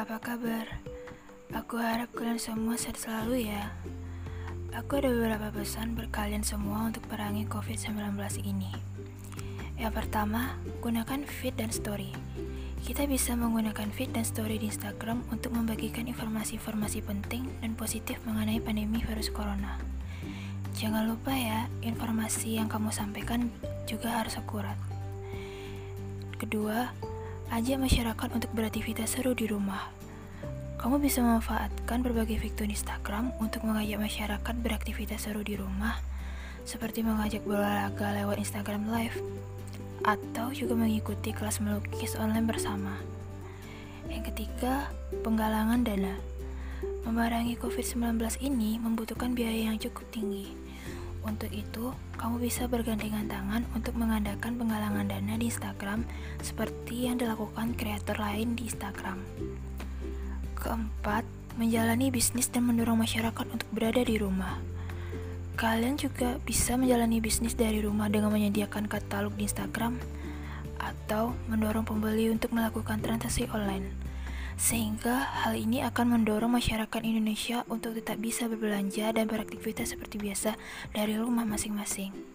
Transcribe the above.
Aku harap kalian semua sehat selalu ya. Aku ada beberapa pesan buat kalian semua untuk perangi COVID-19 ini. Yang pertama, gunakan feed dan story. Kita bisa menggunakan feed dan story di Instagram untuk membagikan informasi-informasi penting dan positif mengenai pandemi virus corona. Jangan lupa ya, informasi yang kamu sampaikan juga harus akurat. Kedua, ajak masyarakat untuk beraktivitas seru di rumah. Kamu bisa memanfaatkan berbagai fitur Instagram untuk mengajak masyarakat beraktivitas seru di rumah, seperti mengajak berolahraga lewat Instagram Live, atau juga mengikuti kelas melukis online bersama. Yang ketiga, penggalangan dana. Memerangi COVID-19 ini membutuhkan biaya yang cukup tinggi. Untuk itu, kamu bisa bergandengan tangan untuk mengadakan penggalangan dana di Instagram seperti yang dilakukan kreator lain di Instagram. Keempat, menjalani bisnis dan mendorong masyarakat untuk berada di rumah. Kalian juga bisa menjalani bisnis dari rumah dengan menyediakan katalog di Instagram atau mendorong pembeli untuk melakukan transaksi online. Sehingga hal ini akan mendorong masyarakat Indonesia untuk tetap bisa berbelanja dan beraktivitas seperti biasa dari rumah masing-masing.